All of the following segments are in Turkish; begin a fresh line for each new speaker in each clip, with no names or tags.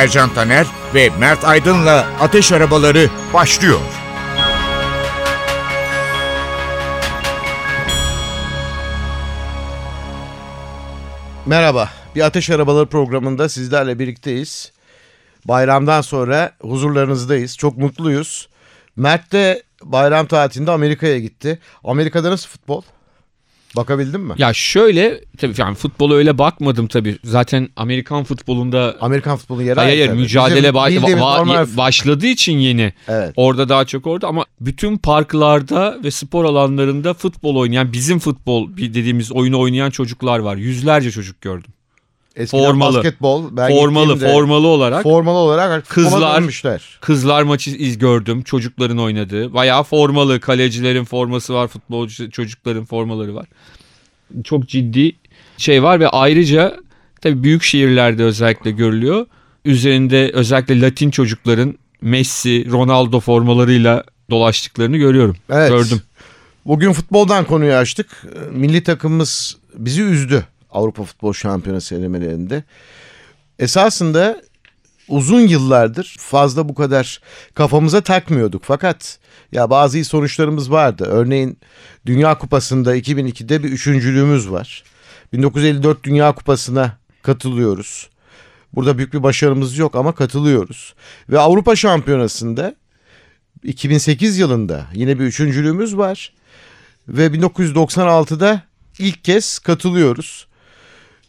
Ercan Taner ve Mert Aydın'la Ateş Arabaları başlıyor.
Merhaba. Bir Ateş Arabaları programında sizlerle birlikteyiz. Bayramdan sonra huzurlarınızdayız. Çok mutluyuz. Mert de bayram tatilinde Amerika'ya gitti. Amerika'da nasıl futbol? Bakabildin mi?
Ya şöyle tabii yani futbola öyle bakmadım tabii. Zaten Amerikan futbolunda
Amerikan futbolu yeri
hayır, hayır mücadele
Bizim
ba- va-
normal-
başladığı için yeni.
Evet.
Orada daha çok orada ama bütün parklarda ve spor alanlarında futbol oynayan bizim futbol dediğimiz oyunu oynayan çocuklar var. Yüzlerce çocuk gördüm.
Eskiden
formalı.
basketbol. Ben
formalı, formalı olarak
Formalı olarak
Kızlar- kızlar maçı iz gördüm. Çocukların oynadığı. Bayağı formalı. Kalecilerin forması var. Futbolcu çocukların formaları var. Çok ciddi şey var ve ayrıca tabii büyük şehirlerde özellikle görülüyor. Üzerinde özellikle Latin çocukların Messi, Ronaldo formalarıyla dolaştıklarını görüyorum.
Evet.
Gördüm.
Bugün futboldan konuyu açtık. Milli takımımız bizi üzdü Avrupa Futbol Şampiyonası elemelerinde. Esasında uzun yıllardır fazla bu kadar kafamıza takmıyorduk. Fakat ya bazı iyi sonuçlarımız vardı. Örneğin Dünya Kupası'nda 2002'de bir üçüncülüğümüz var. 1954 Dünya Kupası'na katılıyoruz. Burada büyük bir başarımız yok ama katılıyoruz. Ve Avrupa Şampiyonası'nda 2008 yılında yine bir üçüncülüğümüz var. Ve 1996'da ilk kez katılıyoruz.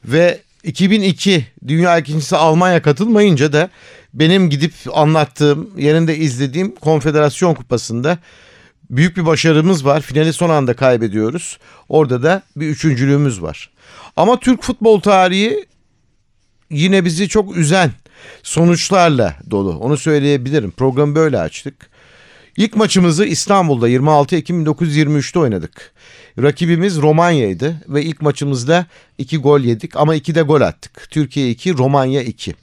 Ve 2002 Dünya ikincisi Almanya katılmayınca da benim gidip anlattığım, yerinde izlediğim Konfederasyon Kupası'nda büyük bir başarımız var. Finali son anda kaybediyoruz. Orada da bir üçüncülüğümüz var. Ama Türk futbol tarihi yine bizi çok üzen sonuçlarla dolu. Onu söyleyebilirim. Programı böyle açtık. İlk maçımızı İstanbul'da 26 Ekim 1923'te oynadık. Rakibimiz Romanya'ydı ve ilk maçımızda 2 gol yedik ama 2 de gol attık. Türkiye 2, Romanya 2.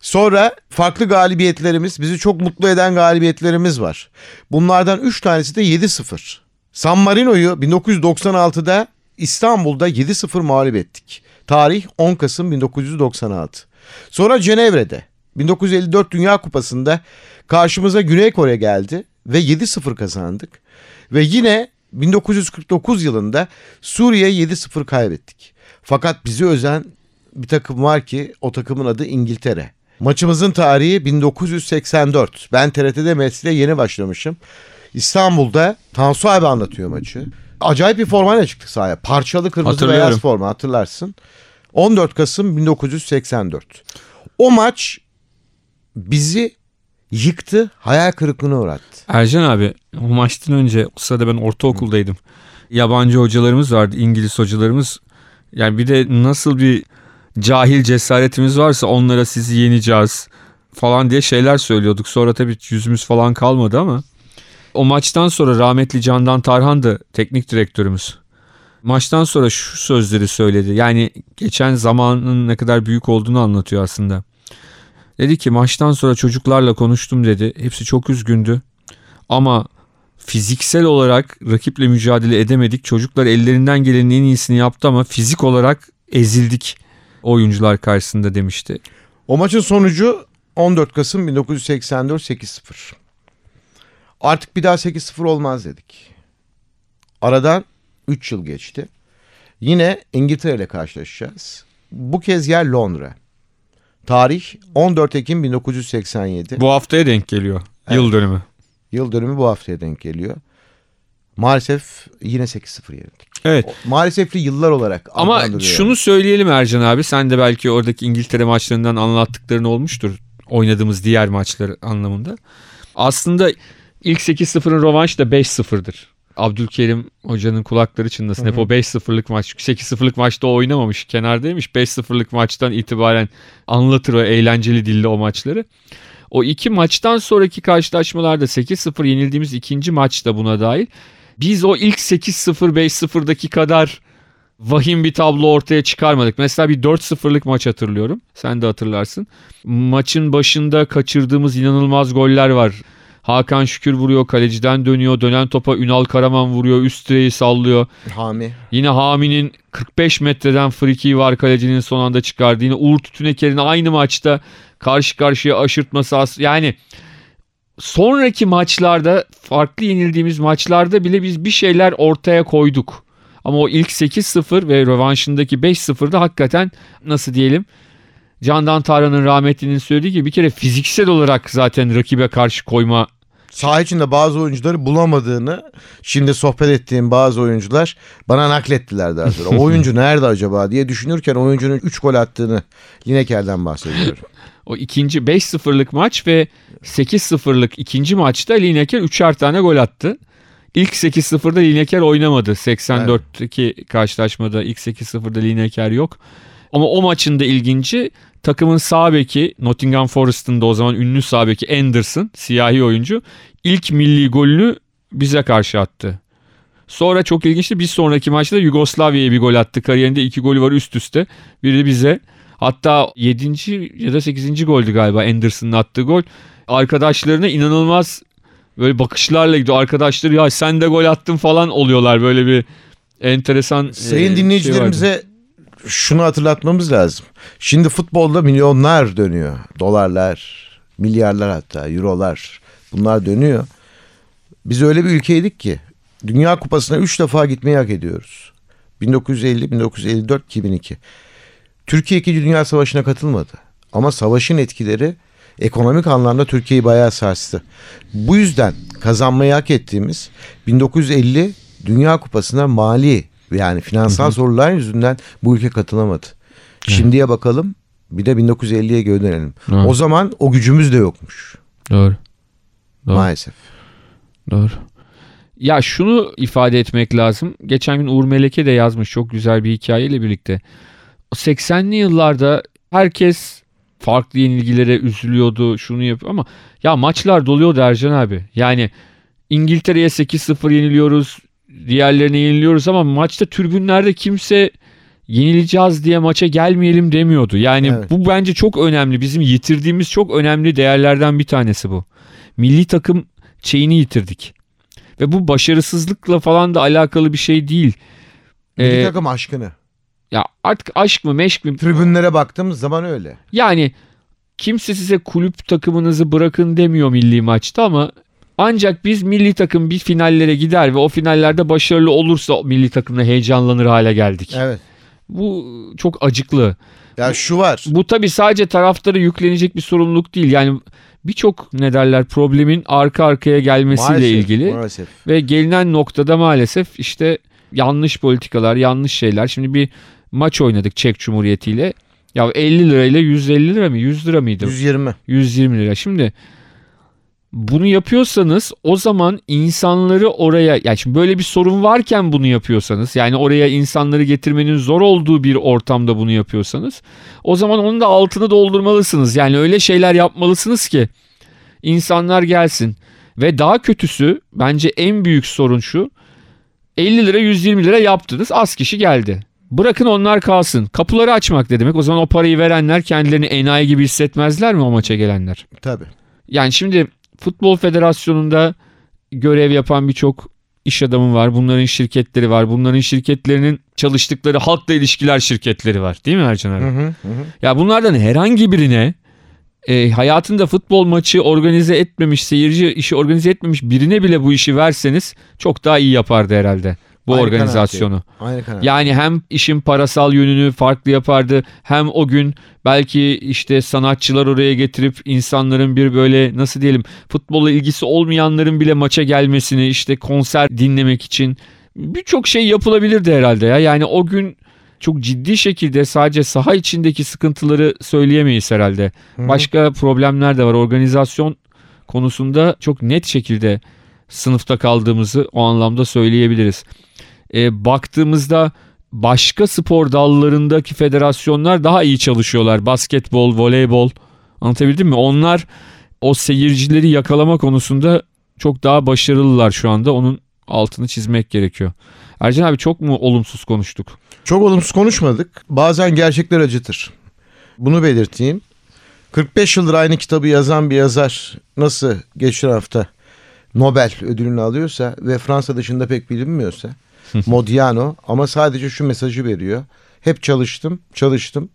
Sonra farklı galibiyetlerimiz, bizi çok mutlu eden galibiyetlerimiz var. Bunlardan 3 tanesi de 7-0. San Marino'yu 1996'da İstanbul'da 7-0 mağlup ettik. Tarih 10 Kasım 1996. Sonra Cenevre'de 1954 Dünya Kupası'nda karşımıza Güney Kore geldi ve 7-0 kazandık. Ve yine 1949 yılında Suriye 7-0 kaybettik. Fakat bizi özen bir takım var ki o takımın adı İngiltere. Maçımızın tarihi 1984. Ben TRT'de mesleğe yeni başlamışım. İstanbul'da Tansu abi anlatıyor maçı. Acayip bir formayla çıktık sahaya. Parçalı kırmızı beyaz forma hatırlarsın. 14 Kasım 1984. O maç bizi yıktı, hayal kırıklığına uğrattı.
Ercan abi o maçtan önce o sırada ben ortaokuldaydım. Yabancı hocalarımız vardı, İngiliz hocalarımız. Yani bir de nasıl bir cahil cesaretimiz varsa onlara sizi yeneceğiz falan diye şeyler söylüyorduk. Sonra tabii yüzümüz falan kalmadı ama o maçtan sonra rahmetli Candan Tarhan da teknik direktörümüz. Maçtan sonra şu sözleri söyledi. Yani geçen zamanın ne kadar büyük olduğunu anlatıyor aslında. Dedi ki maçtan sonra çocuklarla konuştum dedi. Hepsi çok üzgündü. Ama fiziksel olarak rakiple mücadele edemedik. Çocuklar ellerinden gelenin en iyisini yaptı ama fizik olarak ezildik oyuncular karşısında demişti.
O maçın sonucu 14 Kasım 1984 8-0. Artık bir daha 8-0 olmaz dedik. Aradan 3 yıl geçti. Yine İngiltere ile karşılaşacağız. Bu kez yer Londra. Tarih 14 Ekim 1987.
Bu haftaya denk geliyor. Yıl dönümü.
Yıl dönümü bu haftaya denk geliyor. Maalesef yine 8-0 yenildik.
Evet.
Maalesefli yıllar olarak
Ama şunu söyleyelim Ercan abi. Sen de belki oradaki İngiltere maçlarından anlattıkların olmuştur. Oynadığımız diğer maçlar anlamında. Aslında ilk 8-0'ın rövanşı da 5-0'dır. Abdülkerim hocanın kulakları çınlasın. Hep o 5-0'lık maç. 8-0'lık maçta o oynamamış. Kenardaymış. 5-0'lık maçtan itibaren anlatır o eğlenceli dille o maçları. O iki maçtan sonraki karşılaşmalarda 8-0 yenildiğimiz ikinci maçta buna dahil. Biz o ilk 8-0 5-0'daki kadar vahim bir tablo ortaya çıkarmadık. Mesela bir 4-0'lık maç hatırlıyorum. Sen de hatırlarsın. Maçın başında kaçırdığımız inanılmaz goller var. Hakan Şükür vuruyor, kaleciden dönüyor, dönen topa Ünal Karaman vuruyor, üst direği sallıyor.
Hami.
Yine Hami'nin 45 metreden friki var kalecinin son anda çıkardığı. Yine Uğur Tütüneker'in aynı maçta karşı karşıya aşırtması as yani sonraki maçlarda farklı yenildiğimiz maçlarda bile biz bir şeyler ortaya koyduk. Ama o ilk 8-0 ve rövanşındaki 5-0'da hakikaten nasıl diyelim Candan Tarhan'ın rahmetlinin söylediği gibi bir kere fiziksel olarak zaten rakibe karşı koyma
Saha içinde bazı oyuncuları bulamadığını şimdi sohbet ettiğim bazı oyuncular bana naklettiler daha sonra. O oyuncu nerede acaba diye düşünürken oyuncunun 3 gol attığını Lineker'den bahsediyorum.
O ikinci 5-0'lık maç ve 8-0'lık ikinci maçta Lineker 3'er tane gol attı. İlk 8-0'da Lineker oynamadı. 84'teki karşılaşmada ilk 8-0'da Lineker yok. Ama o maçın da ilginci takımın sağ beki Nottingham Forest'ın da o zaman ünlü sağ beki Anderson siyahi oyuncu ilk milli golünü bize karşı attı. Sonra çok ilginçti bir sonraki maçta Yugoslavya'ya bir gol attı. Kariyerinde iki golü var üst üste. Biri bize hatta 7. ya da 8. goldü galiba Anderson'ın attığı gol. Arkadaşlarına inanılmaz böyle bakışlarla gidiyor. Arkadaşları ya sen de gol attın falan oluyorlar böyle bir enteresan
Sayın
e, şey
dinleyicilerimize
vardı.
Şunu hatırlatmamız lazım. Şimdi futbolda milyonlar dönüyor. Dolarlar, milyarlar hatta, eurolar bunlar dönüyor. Biz öyle bir ülkeydik ki Dünya Kupası'na 3 defa gitmeyi hak ediyoruz. 1950, 1954, 2002. Türkiye 2. Dünya Savaşı'na katılmadı. Ama savaşın etkileri ekonomik anlamda Türkiye'yi bayağı sarstı. Bu yüzden kazanmayı hak ettiğimiz 1950 Dünya Kupası'na mali yani finansal sorunlar yüzünden bu ülke katılamadı. Şimdiye bakalım bir de 1950'ye geri dönelim.
Evet.
O zaman o gücümüz de yokmuş
Doğru. Doğru.
maalesef.
Doğru. Ya şunu ifade etmek lazım. Geçen gün Uğur Meleke de yazmış çok güzel bir hikayeyle birlikte. O 80'li yıllarda herkes farklı yenilgilere üzülüyordu, şunu yapıyor ama ya maçlar doluyordu Ercan abi. Yani İngiltere'ye 8-0 yeniliyoruz, diğerlerine yeniliyoruz ama maçta tribünlerde kimse yenileceğiz diye maça gelmeyelim demiyordu. Yani
Evet.
bu bence çok önemli. Bizim yitirdiğimiz çok önemli değerlerden bir tanesi bu. Milli takım şeyini yitirdik. Ve bu başarısızlıkla falan da alakalı bir şey değil.
Milli
Ee,
takım aşkını.
ya artık aşk mı meşk mi?
Tribünlere baktığımız zaman öyle.
Yani kimse size kulüp takımınızı bırakın demiyor milli maçta ama ancak biz milli takım bir finallere gider ve o finallerde başarılı olursa milli takımla heyecanlanır hale geldik.
Evet.
Bu çok acıklı.
Ya şu var.
Bu tabii sadece taraftara yüklenecek bir sorumluluk değil. Yani birçok ne derler problemin arka arkaya gelmesiyle
Maalesef,
ilgili.
Maalesef.
Ve gelinen noktada maalesef işte yanlış politikalar, yanlış şeyler. Şimdi bir maç oynadık Çek Cumhuriyeti ile. Ya 50 lirayla 150 lira mı? 100 lira mıydı?
120.
120 lira. Şimdi bunu yapıyorsanız o zaman insanları oraya yani şimdi böyle bir sorun varken bunu yapıyorsanız yani oraya insanları getirmenin zor olduğu bir ortamda bunu yapıyorsanız o zaman onun da altını doldurmalısınız. Yani öyle şeyler yapmalısınız ki insanlar gelsin ve daha kötüsü bence en büyük sorun şu 50 lira 120 lira yaptınız az kişi geldi. Bırakın onlar kalsın. Kapıları açmak ne demek? O zaman o parayı verenler kendilerini enayi gibi hissetmezler mi o maça gelenler?
Tabii.
Yani şimdi Futbol Federasyonu'nda görev yapan birçok iş adamı var. Bunların şirketleri var. Bunların şirketlerinin çalıştıkları halkla ilişkiler şirketleri var. Değil mi Ercan abi?
Hı hı, hı.
Ya bunlardan herhangi birine e, hayatında futbol maçı organize etmemiş, seyirci işi organize etmemiş birine bile bu işi verseniz çok daha iyi yapardı herhalde bu
Aynı
organizasyonu.
Aynı kanal.
Yani hem işin parasal yönünü farklı yapardı hem o gün belki işte sanatçılar oraya getirip insanların bir böyle nasıl diyelim futbolla ilgisi olmayanların bile maça gelmesini işte konser dinlemek için birçok şey yapılabilirdi herhalde ya. Yani o gün çok ciddi şekilde sadece saha içindeki sıkıntıları söyleyemeyiz herhalde.
Hı hı.
Başka problemler de var. Organizasyon konusunda çok net şekilde sınıfta kaldığımızı o anlamda söyleyebiliriz. E, baktığımızda başka spor dallarındaki federasyonlar daha iyi çalışıyorlar. Basketbol, voleybol anlatabildim mi? Onlar o seyircileri yakalama konusunda çok daha başarılılar şu anda. Onun altını çizmek gerekiyor. Ercan abi çok mu olumsuz konuştuk?
Çok olumsuz konuşmadık. Bazen gerçekler acıtır. Bunu belirteyim. 45 yıldır aynı kitabı yazan bir yazar nasıl geçen hafta Nobel ödülünü alıyorsa ve Fransa dışında pek bilinmiyorsa Modiano ama sadece şu mesajı veriyor. Hep çalıştım, çalıştım,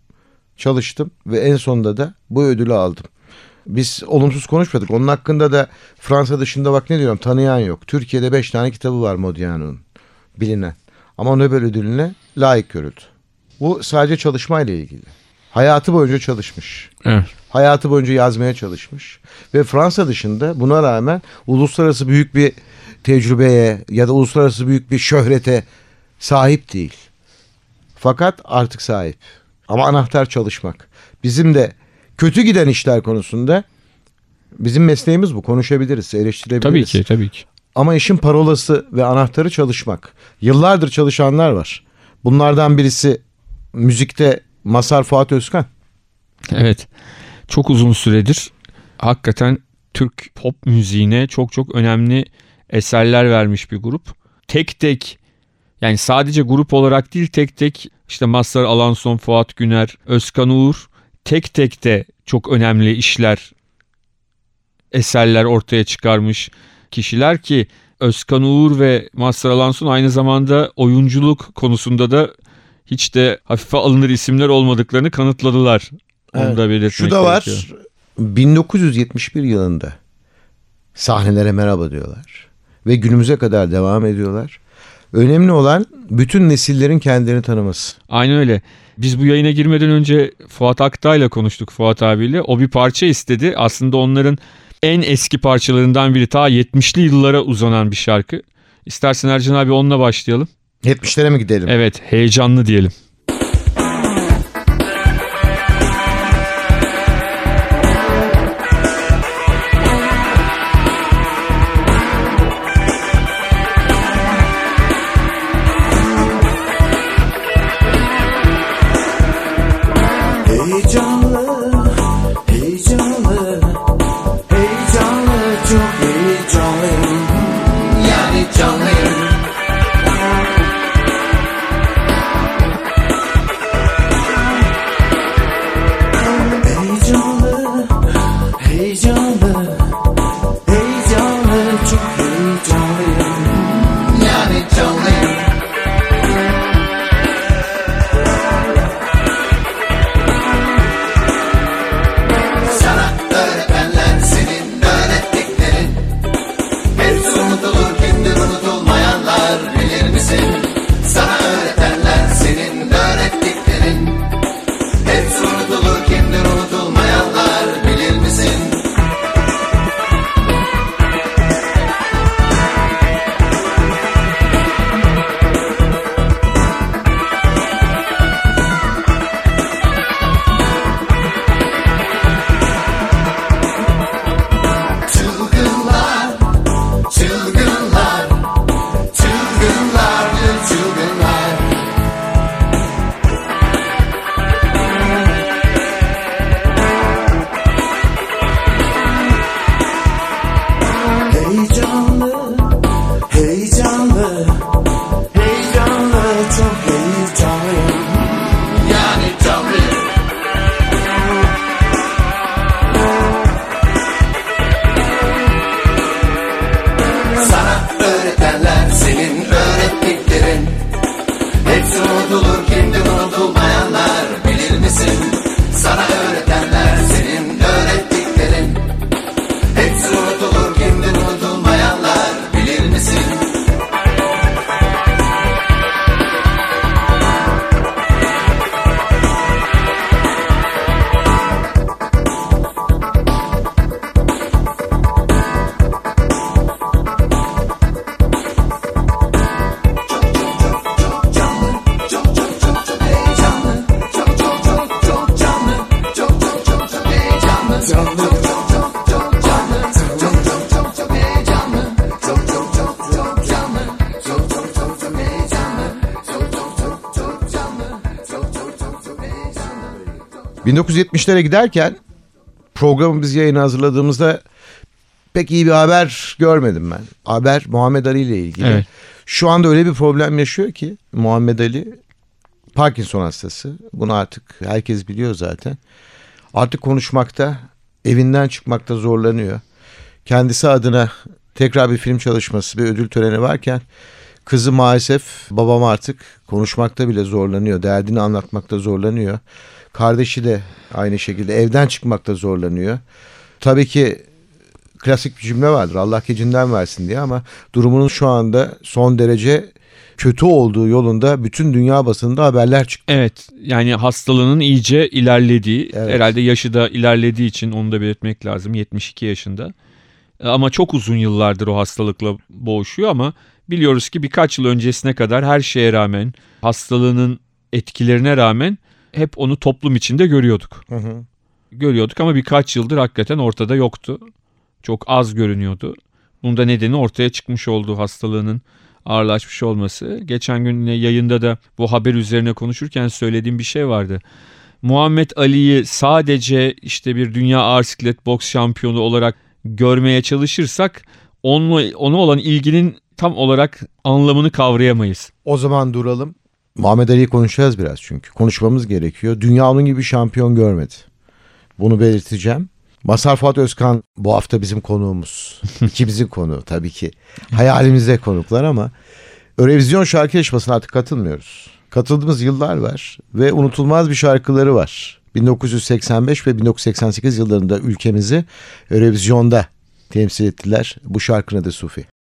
çalıştım ve en sonunda da bu ödülü aldım. Biz olumsuz konuşmadık. Onun hakkında da Fransa dışında bak ne diyorum tanıyan yok. Türkiye'de 5 tane kitabı var Modiano'nun bilinen. Ama Nobel ödülüne layık görüldü. Bu sadece çalışmayla ilgili. Hayatı boyunca çalışmış.
Evet.
Hayatı boyunca yazmaya çalışmış. Ve Fransa dışında buna rağmen uluslararası büyük bir tecrübeye ya da uluslararası büyük bir şöhrete sahip değil. Fakat artık sahip. Ama anahtar çalışmak. Bizim de kötü giden işler konusunda bizim mesleğimiz bu. Konuşabiliriz, eleştirebiliriz.
Tabii ki tabii ki.
Ama işin parolası ve anahtarı çalışmak. Yıllardır çalışanlar var. Bunlardan birisi müzikte Masar Fuat Özkan.
Evet. Çok uzun süredir hakikaten Türk pop müziğine çok çok önemli eserler vermiş bir grup. Tek tek yani sadece grup olarak değil tek tek işte Mazhar Alanson, Fuat Güner, Özkan Uğur tek tek de çok önemli işler, eserler ortaya çıkarmış kişiler ki Özkan Uğur ve Mazhar Alanson aynı zamanda oyunculuk konusunda da hiç de hafife alınır isimler olmadıklarını kanıtladılar. Onu
Evet.
da belirtmek
Şu da var.
gerekiyor.
1971 yılında sahnelere merhaba diyorlar. Ve günümüze kadar devam ediyorlar. Önemli olan bütün nesillerin kendilerini tanıması.
Aynen öyle. Biz bu yayına girmeden önce Fuat Aktay'la konuştuk Fuat abiyle. O bir parça istedi. Aslında onların en eski parçalarından biri. Ta 70'li yıllara uzanan bir şarkı. İstersen Ercan abi onunla başlayalım.
70'lere mi gidelim?
Evet heyecanlı diyelim.
1970'lere giderken programı biz yayına hazırladığımızda pek iyi bir haber görmedim ben. Haber Muhammed Ali ile ilgili.
Evet.
Şu anda öyle bir problem yaşıyor ki Muhammed Ali Parkinson hastası. Bunu artık herkes biliyor zaten. Artık konuşmakta, evinden çıkmakta zorlanıyor. Kendisi adına tekrar bir film çalışması, bir ödül töreni varken kızı maalesef babam artık konuşmakta bile zorlanıyor. Derdini anlatmakta zorlanıyor. Kardeşi de aynı şekilde evden çıkmakta zorlanıyor. Tabii ki klasik bir cümle vardır. Allah gecinden versin diye ama durumunun şu anda son derece kötü olduğu yolunda bütün dünya basınında haberler çıktı.
Evet yani hastalığının iyice ilerlediği
Evet.
herhalde yaşı da ilerlediği için onu da belirtmek lazım 72 yaşında. E, Ama çok uzun yıllardır o hastalıkla boğuşuyor ama biliyoruz ki birkaç yıl öncesine kadar her şeye rağmen hastalığının etkilerine rağmen hep onu toplum içinde görüyorduk.
Hı hı.
Görüyorduk ama birkaç yıldır hakikaten ortada yoktu. Çok az görünüyordu. Bunun da nedeni ortaya çıkmış olduğu hastalığının ağırlaşmış olması. Geçen gün yine yayında da bu haber üzerine konuşurken söylediğim bir şey vardı. Muhammed Ali'yi sadece işte bir dünya ağır siklet boks şampiyonu olarak görmeye çalışırsak onunla, ona olan ilginin tam olarak anlamını kavrayamayız.
O zaman duralım. Muhammed Ali'yi konuşacağız biraz çünkü. Konuşmamız gerekiyor. Dünya onun gibi şampiyon görmedi. Bunu belirteceğim. Masar Fuat Özkan bu hafta bizim konuğumuz. İkimizin konuğu tabii ki. Hayalimizde konuklar ama Eurovision şarkı yarışmasına artık katılmıyoruz. Katıldığımız yıllar var ve unutulmaz bir şarkıları var. 1985 ve 1988 yıllarında ülkemizi Eurovision'da temsil ettiler. Bu şarkının adı
Sufi.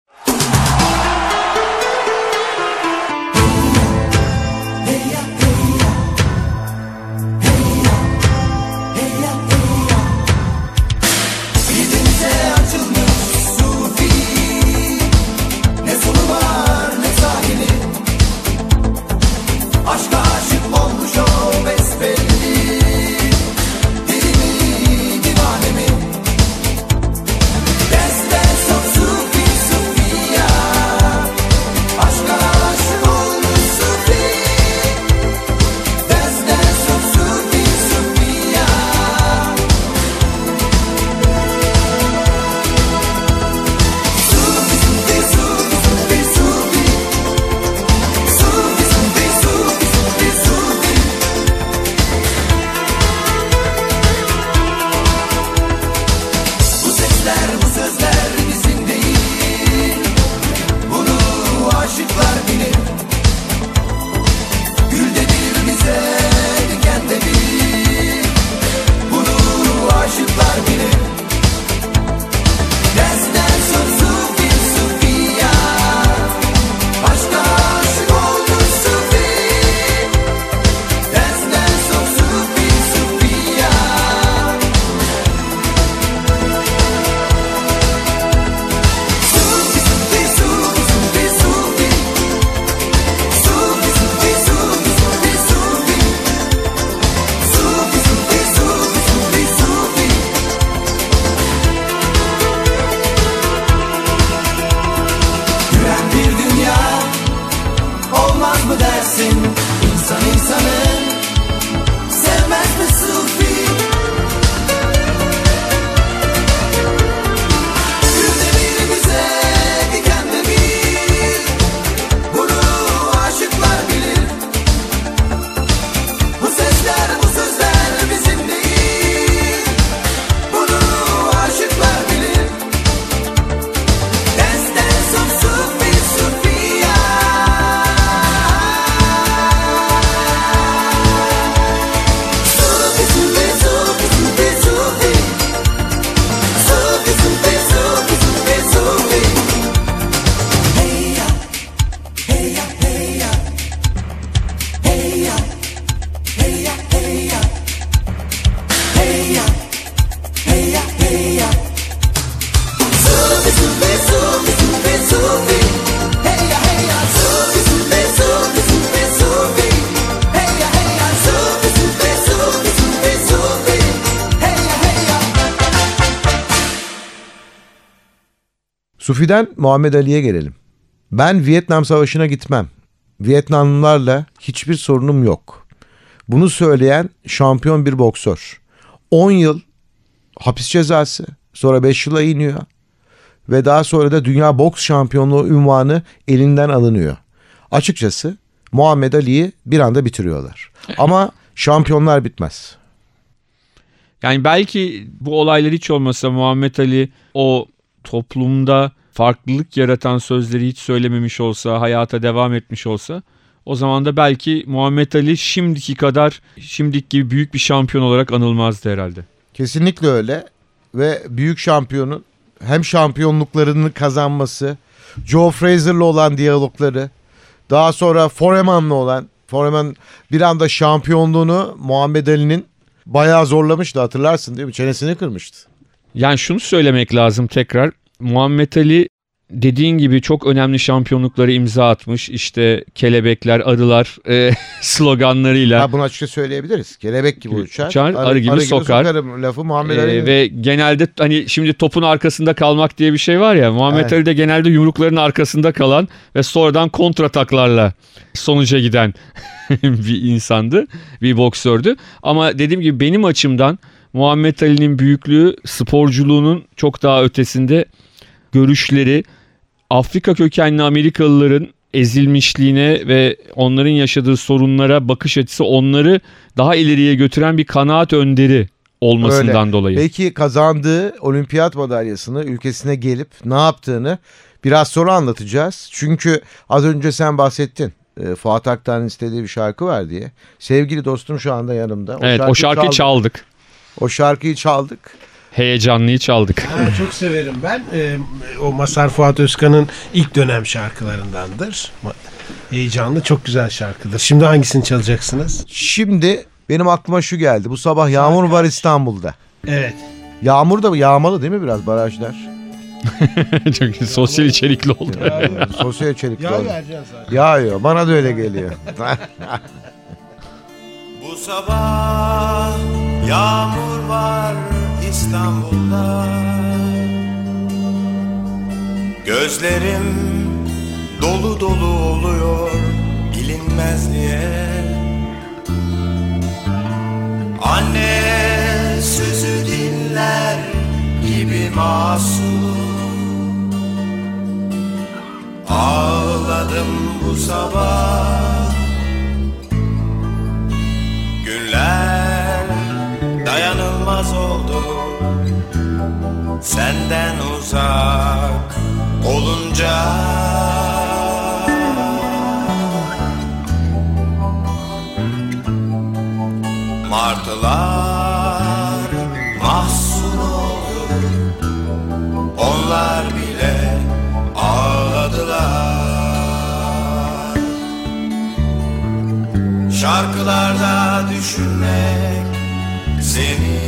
Sufi'den Muhammed Ali'ye gelelim. Ben Vietnam Savaşı'na gitmem. Vietnamlılarla hiçbir sorunum yok. Bunu söyleyen şampiyon bir boksör. 10 yıl hapis cezası sonra 5 yıla iniyor. Ve daha sonra da dünya boks şampiyonluğu ünvanı elinden alınıyor. Açıkçası Muhammed Ali'yi bir anda bitiriyorlar. Ama şampiyonlar bitmez.
Yani belki bu olaylar hiç olmasa Muhammed Ali o toplumda farklılık yaratan sözleri hiç söylememiş olsa, hayata devam etmiş olsa o zaman da belki Muhammed Ali şimdiki kadar, şimdiki gibi büyük bir şampiyon olarak anılmazdı herhalde.
Kesinlikle öyle ve büyük şampiyonun hem şampiyonluklarını kazanması, Joe Fraser'la olan diyalogları, daha sonra Foreman'la olan, Foreman bir anda şampiyonluğunu Muhammed Ali'nin bayağı zorlamıştı hatırlarsın değil mi? Çenesini kırmıştı.
Yani şunu söylemek lazım tekrar. Muhammed Ali dediğin gibi çok önemli şampiyonlukları imza atmış. İşte kelebekler, arılar e, sloganlarıyla.
Ha, bunu açıkça söyleyebiliriz. Kelebek gibi uçar,
Uçar, arı gibi sokar.
sokarım lafı Muhammed
Ee,
Ali'nin.
ve genelde hani şimdi topun arkasında kalmak diye bir şey var ya. Muhammed
Evet.
Ali de genelde yumrukların arkasında kalan ve sonradan kontrataklarla sonuca giden bir insandı. Bir boksördü. Ama dediğim gibi benim açımdan Muhammed Ali'nin büyüklüğü sporculuğunun çok daha ötesinde görüşleri Afrika kökenli Amerikalıların ezilmişliğine ve onların yaşadığı sorunlara bakış açısı onları daha ileriye götüren bir kanaat önderi olmasından dolayı.
Peki kazandığı olimpiyat madalyasını ülkesine gelip ne yaptığını biraz sonra anlatacağız. Çünkü az önce sen bahsettin. e, Fuat Aktar'ın istediği bir şarkı var diye. Sevgili dostum şu anda yanımda.
evet o şarkıyı
çaldık.
çaldık.
O şarkıyı çaldık.
Heyecanlıyı çaldık.
Ha, çok severim ben. Ee, o Masar Fuat Özkan'ın ilk dönem şarkılarındandır. Heyecanlı, çok güzel şarkıdır. Şimdi hangisini çalacaksınız?
Şimdi benim aklıma şu geldi. Bu sabah yağmur var İstanbul'da.
Evet.
Yağmur da yağmalı değil mi biraz barajlar?
Çok sosyal içerikli oldu.
Sosyal içerikli
Ya
oldu.
zaten.
Yağıyor. Bana da öyle geliyor.
Bu sabah yağmur var İstanbul'da. Gözlerim dolu dolu oluyor bilinmez diye Anne sözü dinler gibi masum. Ağladım bu sabah Senden uzak olunca. Martılar mahzun oldu Onlar bile ağladılar. Şarkılarda düşünmek seni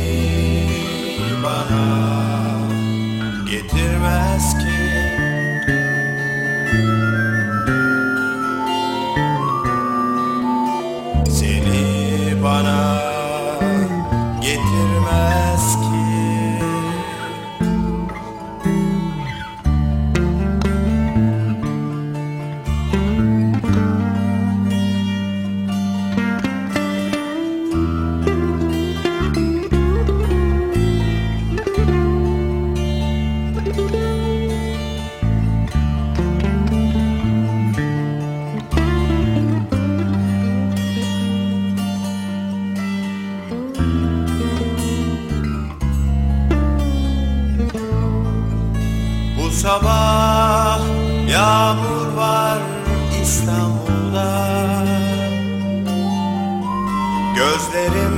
sabah yağmur var İstanbul'da. Gözlerim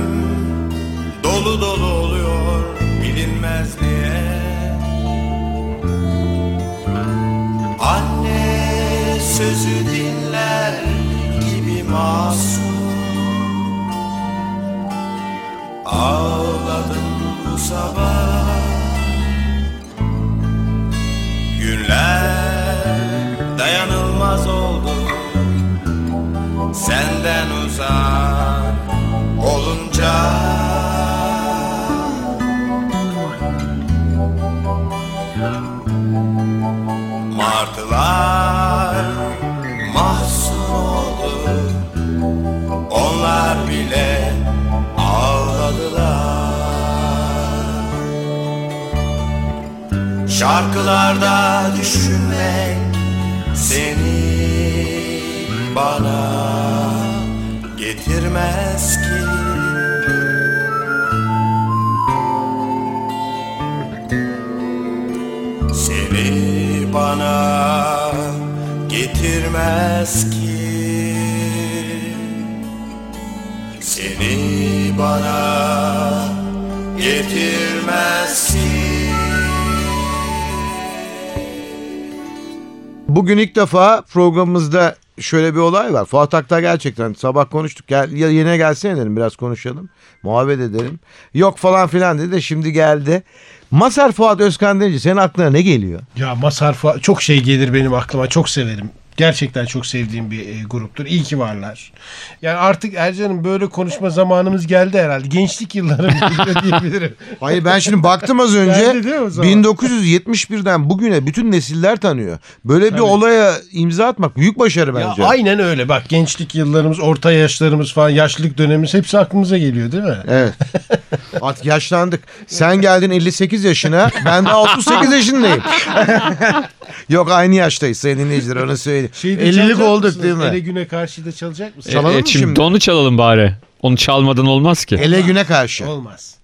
dolu dolu oluyor bilinmez diye Anne sözü dinler gibi masum. Ağladım bu sabah benden uzak olunca. Martılar mahzun oldu. Onlar bile ağladılar. Şarkılarda düşünmek getirmez ki. Seni bana getirmez ki. Seni bana getirmez ki
Bugün ilk defa programımızda şöyle bir olay var. Fuat Akta gerçekten sabah konuştuk. Gel, yine gelsene dedim biraz konuşalım. Muhabbet edelim. Yok falan filan dedi de şimdi geldi. Masar Fuat Özkan deyince senin aklına ne geliyor?
Ya Mazhar Fuat çok şey gelir benim aklıma. Çok severim. Gerçekten çok sevdiğim bir e, gruptur. İyi ki varlar. Yani artık Ercan'ın böyle konuşma zamanımız geldi herhalde. Gençlik yıllarım diyebilirim.
Hayır ben şimdi baktım az önce
Geldi değil mi o zaman?
1971'den bugüne bütün nesiller tanıyor. Böyle bir olaya imza atmak büyük başarı
Ya
bence.
aynen öyle. Bak gençlik yıllarımız, orta yaşlarımız falan, yaşlılık dönemimiz hepsi aklımıza geliyor değil mi?
Evet. Artık yaşlandık. Sen geldin 58 yaşına. Ben de 38 yaşındayım. Yok aynı yaştayız sayın dinleyiciler onu söyleyeyim.
Şeyde
50'lik
çalacak
olduk
mısınız?
değil mi?
Ele güne karşı da çalacak mısın?
Çalalım mı
E, şimdi,
şimdi?
onu çalalım bari. Onu çalmadan olmaz ki.
Ele güne karşı.
Olmaz.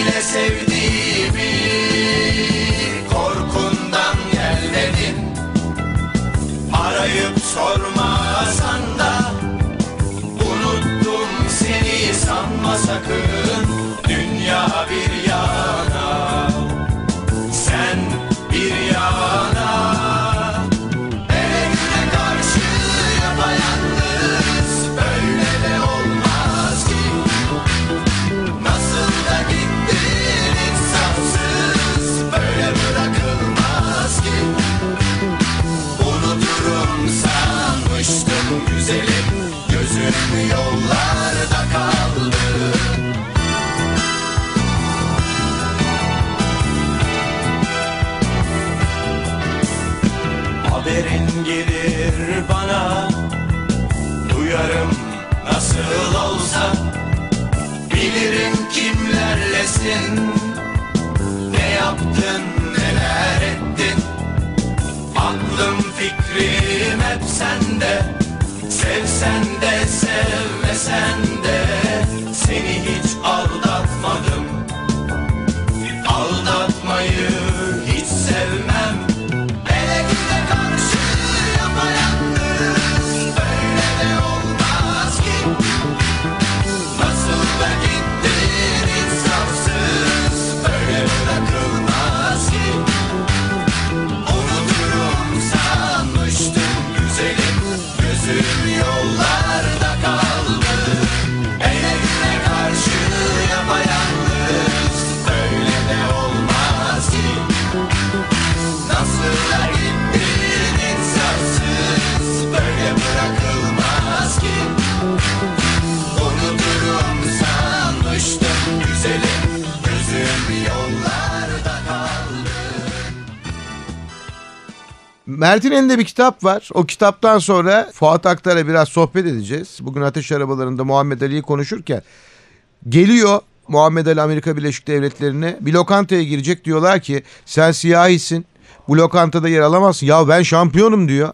Bile sevdiğimi Korkundan gelmedin Arayıp sormasan da Unuttum seni sanma sakın. Dünya bir yana
Mert'in elinde bir kitap var. O kitaptan sonra Fuat Aktar'a biraz sohbet edeceğiz. Bugün Ateş Arabalarında Muhammed Ali'yi konuşurken geliyor Muhammed Ali Amerika Birleşik Devletleri'ne bir lokantaya girecek diyorlar ki sen siyahisin bu lokantada yer alamazsın. Ya ben şampiyonum diyor.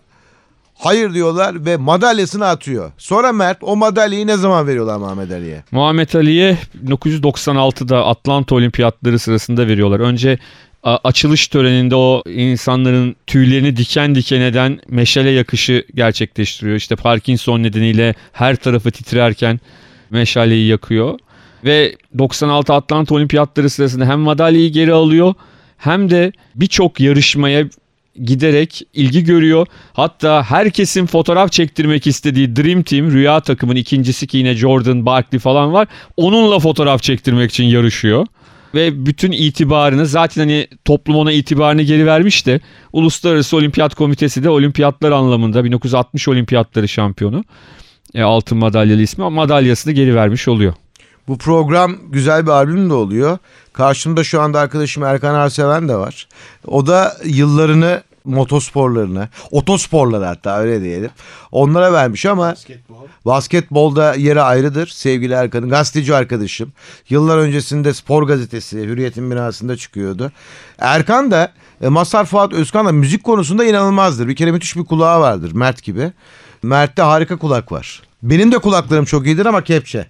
Hayır diyorlar ve madalyasını atıyor. Sonra Mert o madalyayı ne zaman veriyorlar Muhammed Ali'ye?
Muhammed Ali'ye 1996'da Atlanta Olimpiyatları sırasında veriyorlar. Önce açılış töreninde o insanların tüylerini diken diken eden meşale yakışı gerçekleştiriyor. İşte Parkinson nedeniyle her tarafı titrerken meşaleyi yakıyor. Ve 96 Atlanta Olimpiyatları sırasında hem madalyayı geri alıyor hem de birçok yarışmaya giderek ilgi görüyor. Hatta herkesin fotoğraf çektirmek istediği Dream Team rüya takımın ikincisi ki yine Jordan, Barkley falan var. Onunla fotoğraf çektirmek için yarışıyor. Ve bütün itibarını zaten hani toplum ona itibarını geri vermiş de Uluslararası Olimpiyat Komitesi de olimpiyatlar anlamında 1960 olimpiyatları şampiyonu. E, altın madalyalı ismi ama madalyasını geri vermiş oluyor.
Bu program güzel bir albüm de oluyor. Karşımda şu anda arkadaşım Erkan Arseven de var. O da yıllarını motosporlarına, otosporlara hatta öyle diyelim. Onlara vermiş ama
Basketbol.
basketbolda yeri ayrıdır sevgili Erkan'ın. Gazeteci arkadaşım. Yıllar öncesinde Spor Gazetesi Hürriyet'in binasında çıkıyordu. Erkan da e, Mazhar Fuat Özkan da müzik konusunda inanılmazdır. Bir kere müthiş bir kulağı vardır Mert gibi. Mert'te harika kulak var. Benim de kulaklarım çok iyidir ama kepçe.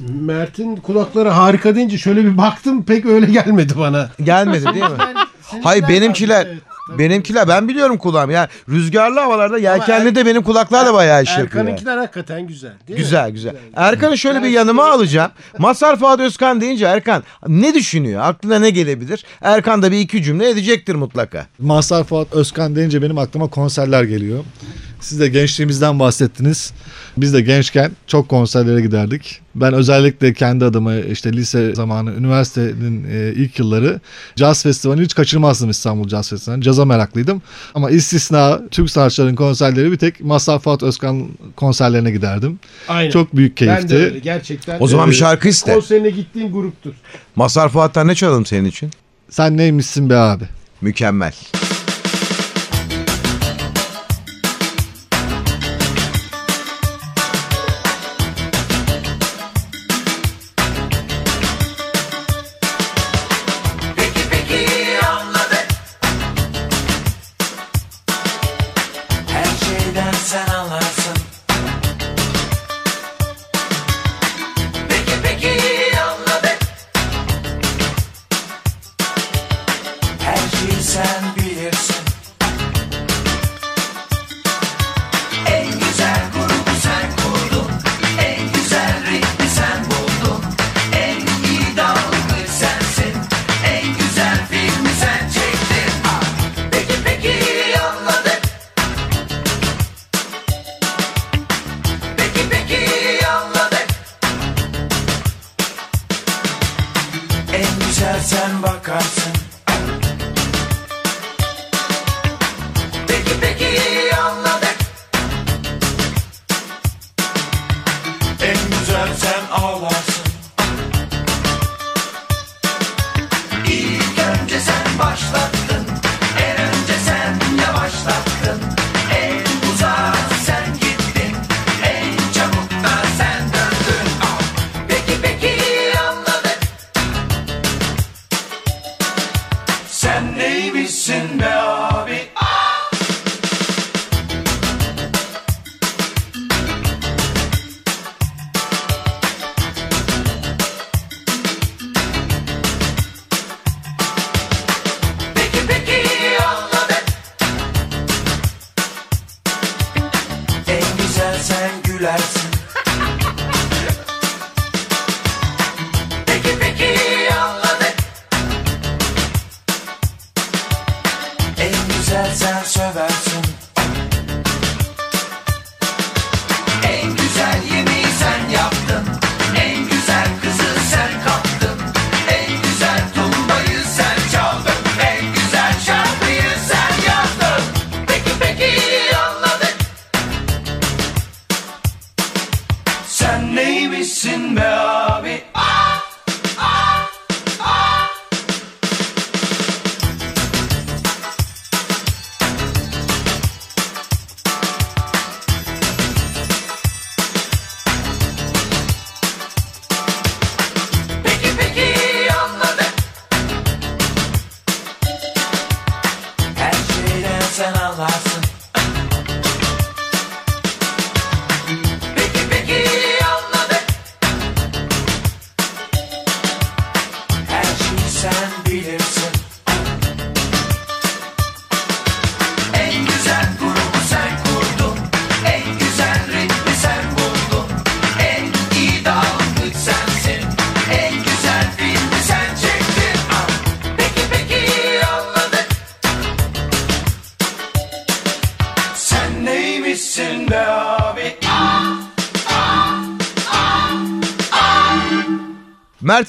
Mert'in kulakları harika deyince şöyle bir baktım pek öyle gelmedi bana.
Gelmedi değil mi? Hayır benimkiler benimkiler ben biliyorum kulağım. Yani rüzgarlı havalarda yelkenli de benim kulaklar da bayağı iş yapıyor.
Erkan'ınkiler hakikaten güzel değil mi?
Güzel güzel. Erkan'ı şöyle bir yanıma alacağım. Masar Fuat Özkan deyince Erkan ne düşünüyor? Aklına ne gelebilir? Erkan da bir iki cümle edecektir mutlaka.
Mazhar Fuat Özkan deyince benim aklıma konserler geliyor. Siz de gençliğimizden bahsettiniz. Biz de gençken çok konserlere giderdik. Ben özellikle kendi adıma işte lise zamanı, üniversitenin e, ilk yılları caz festivalini hiç kaçırmazdım İstanbul Caz Festivali'ni. Caza meraklıydım. Ama istisna Türk sanatçıların konserleri bir tek Mazhar Fuat Özkan konserlerine giderdim.
Aynen.
Çok büyük
ben de
keyifti.
öyle gerçekten.
O zaman bir
Ee,
şarkı iste.
Konserine gittiğim gruptur.
Masar Fuat'tan ne çalalım senin için?
Sen neymişsin be abi?
Mükemmel.
Peki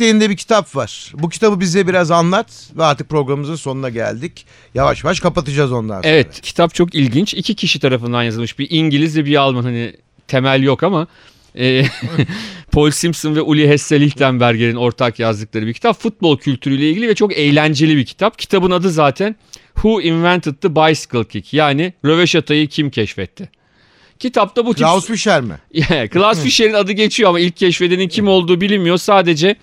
Mert elinde bir kitap var. Bu kitabı bize biraz anlat ve artık programımızın sonuna geldik. Yavaş yavaş kapatacağız ondan sonra.
Evet kitap çok ilginç. İki kişi tarafından yazılmış. Bir İngiliz ve bir Alman hani temel yok ama e, Paul Simpson ve Uli Hesse Lichtenberger'in ortak yazdıkları bir kitap. Futbol kültürüyle ilgili ve çok eğlenceli bir kitap. Kitabın adı zaten Who Invented the Bicycle Kick yani röveşatayı kim keşfetti? Kitapta bu tip...
Klaus Fischer mi?
Klaus Fischer'in adı geçiyor ama ilk keşfedenin kim olduğu bilinmiyor. Sadece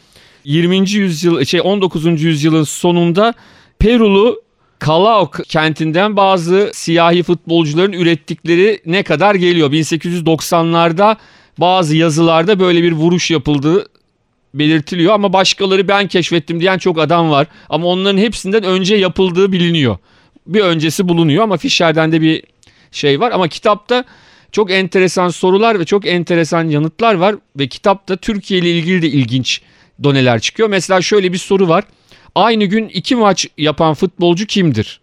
20. yüzyıl şey 19. yüzyılın sonunda Perulu Kalaok kentinden bazı siyahi futbolcuların ürettikleri ne kadar geliyor. 1890'larda bazı yazılarda böyle bir vuruş yapıldığı belirtiliyor ama başkaları ben keşfettim diyen çok adam var. Ama onların hepsinden önce yapıldığı biliniyor. Bir öncesi bulunuyor ama Fischer'den de bir şey var ama kitapta çok enteresan sorular ve çok enteresan yanıtlar var ve kitapta Türkiye ile ilgili de ilginç doneler çıkıyor. Mesela şöyle bir soru var. Aynı gün iki maç yapan futbolcu kimdir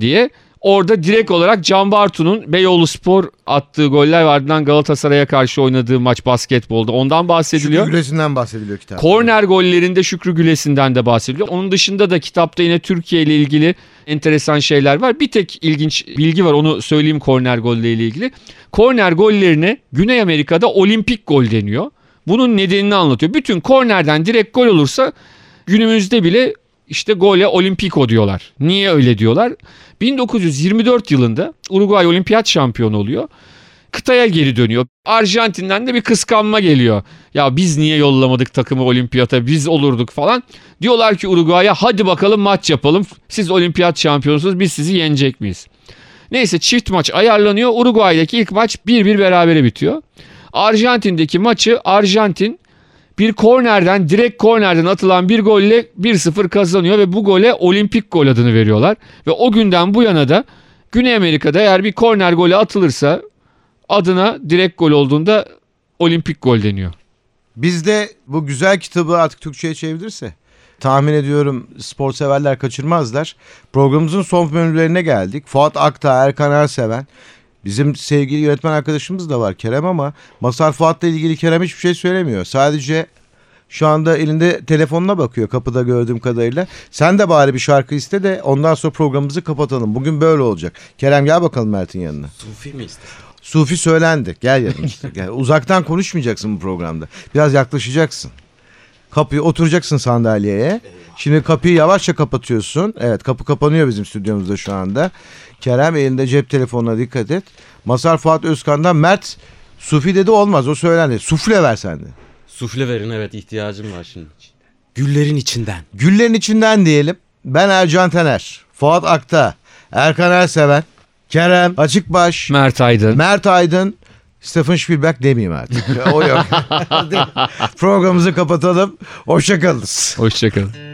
diye. Orada direkt olarak Can Bartu'nun Beyoğlu Spor attığı goller ardından Galatasaray'a karşı oynadığı maç basketbolda. Ondan bahsediliyor.
Şükrü Gülesi'nden bahsediliyor kitap.
Korner gollerinde Şükrü Gülesi'nden de bahsediliyor. Onun dışında da kitapta yine Türkiye ile ilgili enteresan şeyler var. Bir tek ilginç bilgi var onu söyleyeyim korner golleriyle ilgili. Korner gollerine Güney Amerika'da olimpik gol deniyor. Bunun nedenini anlatıyor. Bütün kornerden direkt gol olursa günümüzde bile işte gole olimpiko diyorlar. Niye öyle diyorlar? 1924 yılında Uruguay olimpiyat şampiyonu oluyor kıtaya geri dönüyor. Arjantin'den de bir kıskanma geliyor. Ya biz niye yollamadık takımı olimpiyata biz olurduk falan. Diyorlar ki Uruguay'a hadi bakalım maç yapalım. Siz olimpiyat şampiyonusunuz biz sizi yenecek miyiz? Neyse çift maç ayarlanıyor. Uruguay'daki ilk maç 1-1 berabere bitiyor. Arjantin'deki maçı Arjantin bir kornerden direkt kornerden atılan bir golle 1-0 kazanıyor ve bu gole olimpik gol adını veriyorlar. Ve o günden bu yana da Güney Amerika'da eğer bir korner golü atılırsa adına direkt gol olduğunda olimpik gol deniyor.
Bizde bu güzel kitabı artık Türkçe'ye çevrilirse tahmin ediyorum spor severler kaçırmazlar. Programımızın son bölümlerine geldik. Fuat Akta, Erkan Erseven. Bizim sevgili yönetmen arkadaşımız da var Kerem ama Masar Fuat'la ilgili Kerem hiçbir şey söylemiyor. Sadece şu anda elinde telefonuna bakıyor kapıda gördüğüm kadarıyla. Sen de bari bir şarkı iste de ondan sonra programımızı kapatalım. Bugün böyle olacak. Kerem gel bakalım Mert'in yanına.
Sufi mi ister?
Sufi söylendi. Gel yanımıza. Gel. Uzaktan konuşmayacaksın bu programda. Biraz yaklaşacaksın. Kapıyı oturacaksın sandalyeye. Şimdi kapıyı yavaşça kapatıyorsun. Evet kapı kapanıyor bizim stüdyomuzda şu anda. Kerem elinde cep telefonuna dikkat et. Masar Fuat Özkan'dan Mert Sufi dedi olmaz o söylendi. Sufle ver sen de.
Sufle verin evet ihtiyacım var şimdi. Güllerin içinden.
Güllerin içinden diyelim. Ben Ercan Tener. Fuat Akta. Erkan Erseven. Kerem Açıkbaş.
Mert Aydın.
Mert Aydın, Stephen Spielberg demeyeyim artık. o yok. Programımızı kapatalım. Hoşçakalınız.
Hoşçakalın.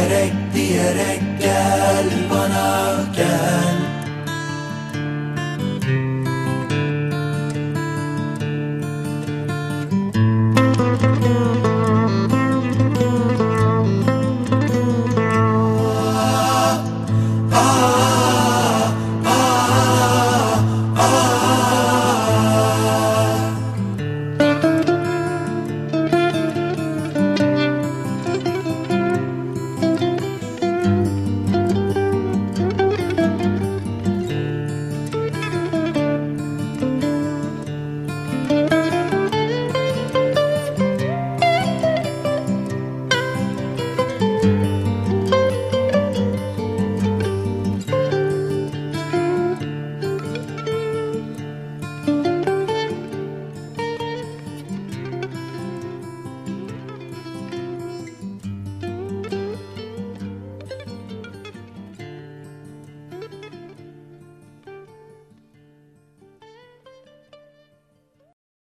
Diyerek diyerek gel bana gel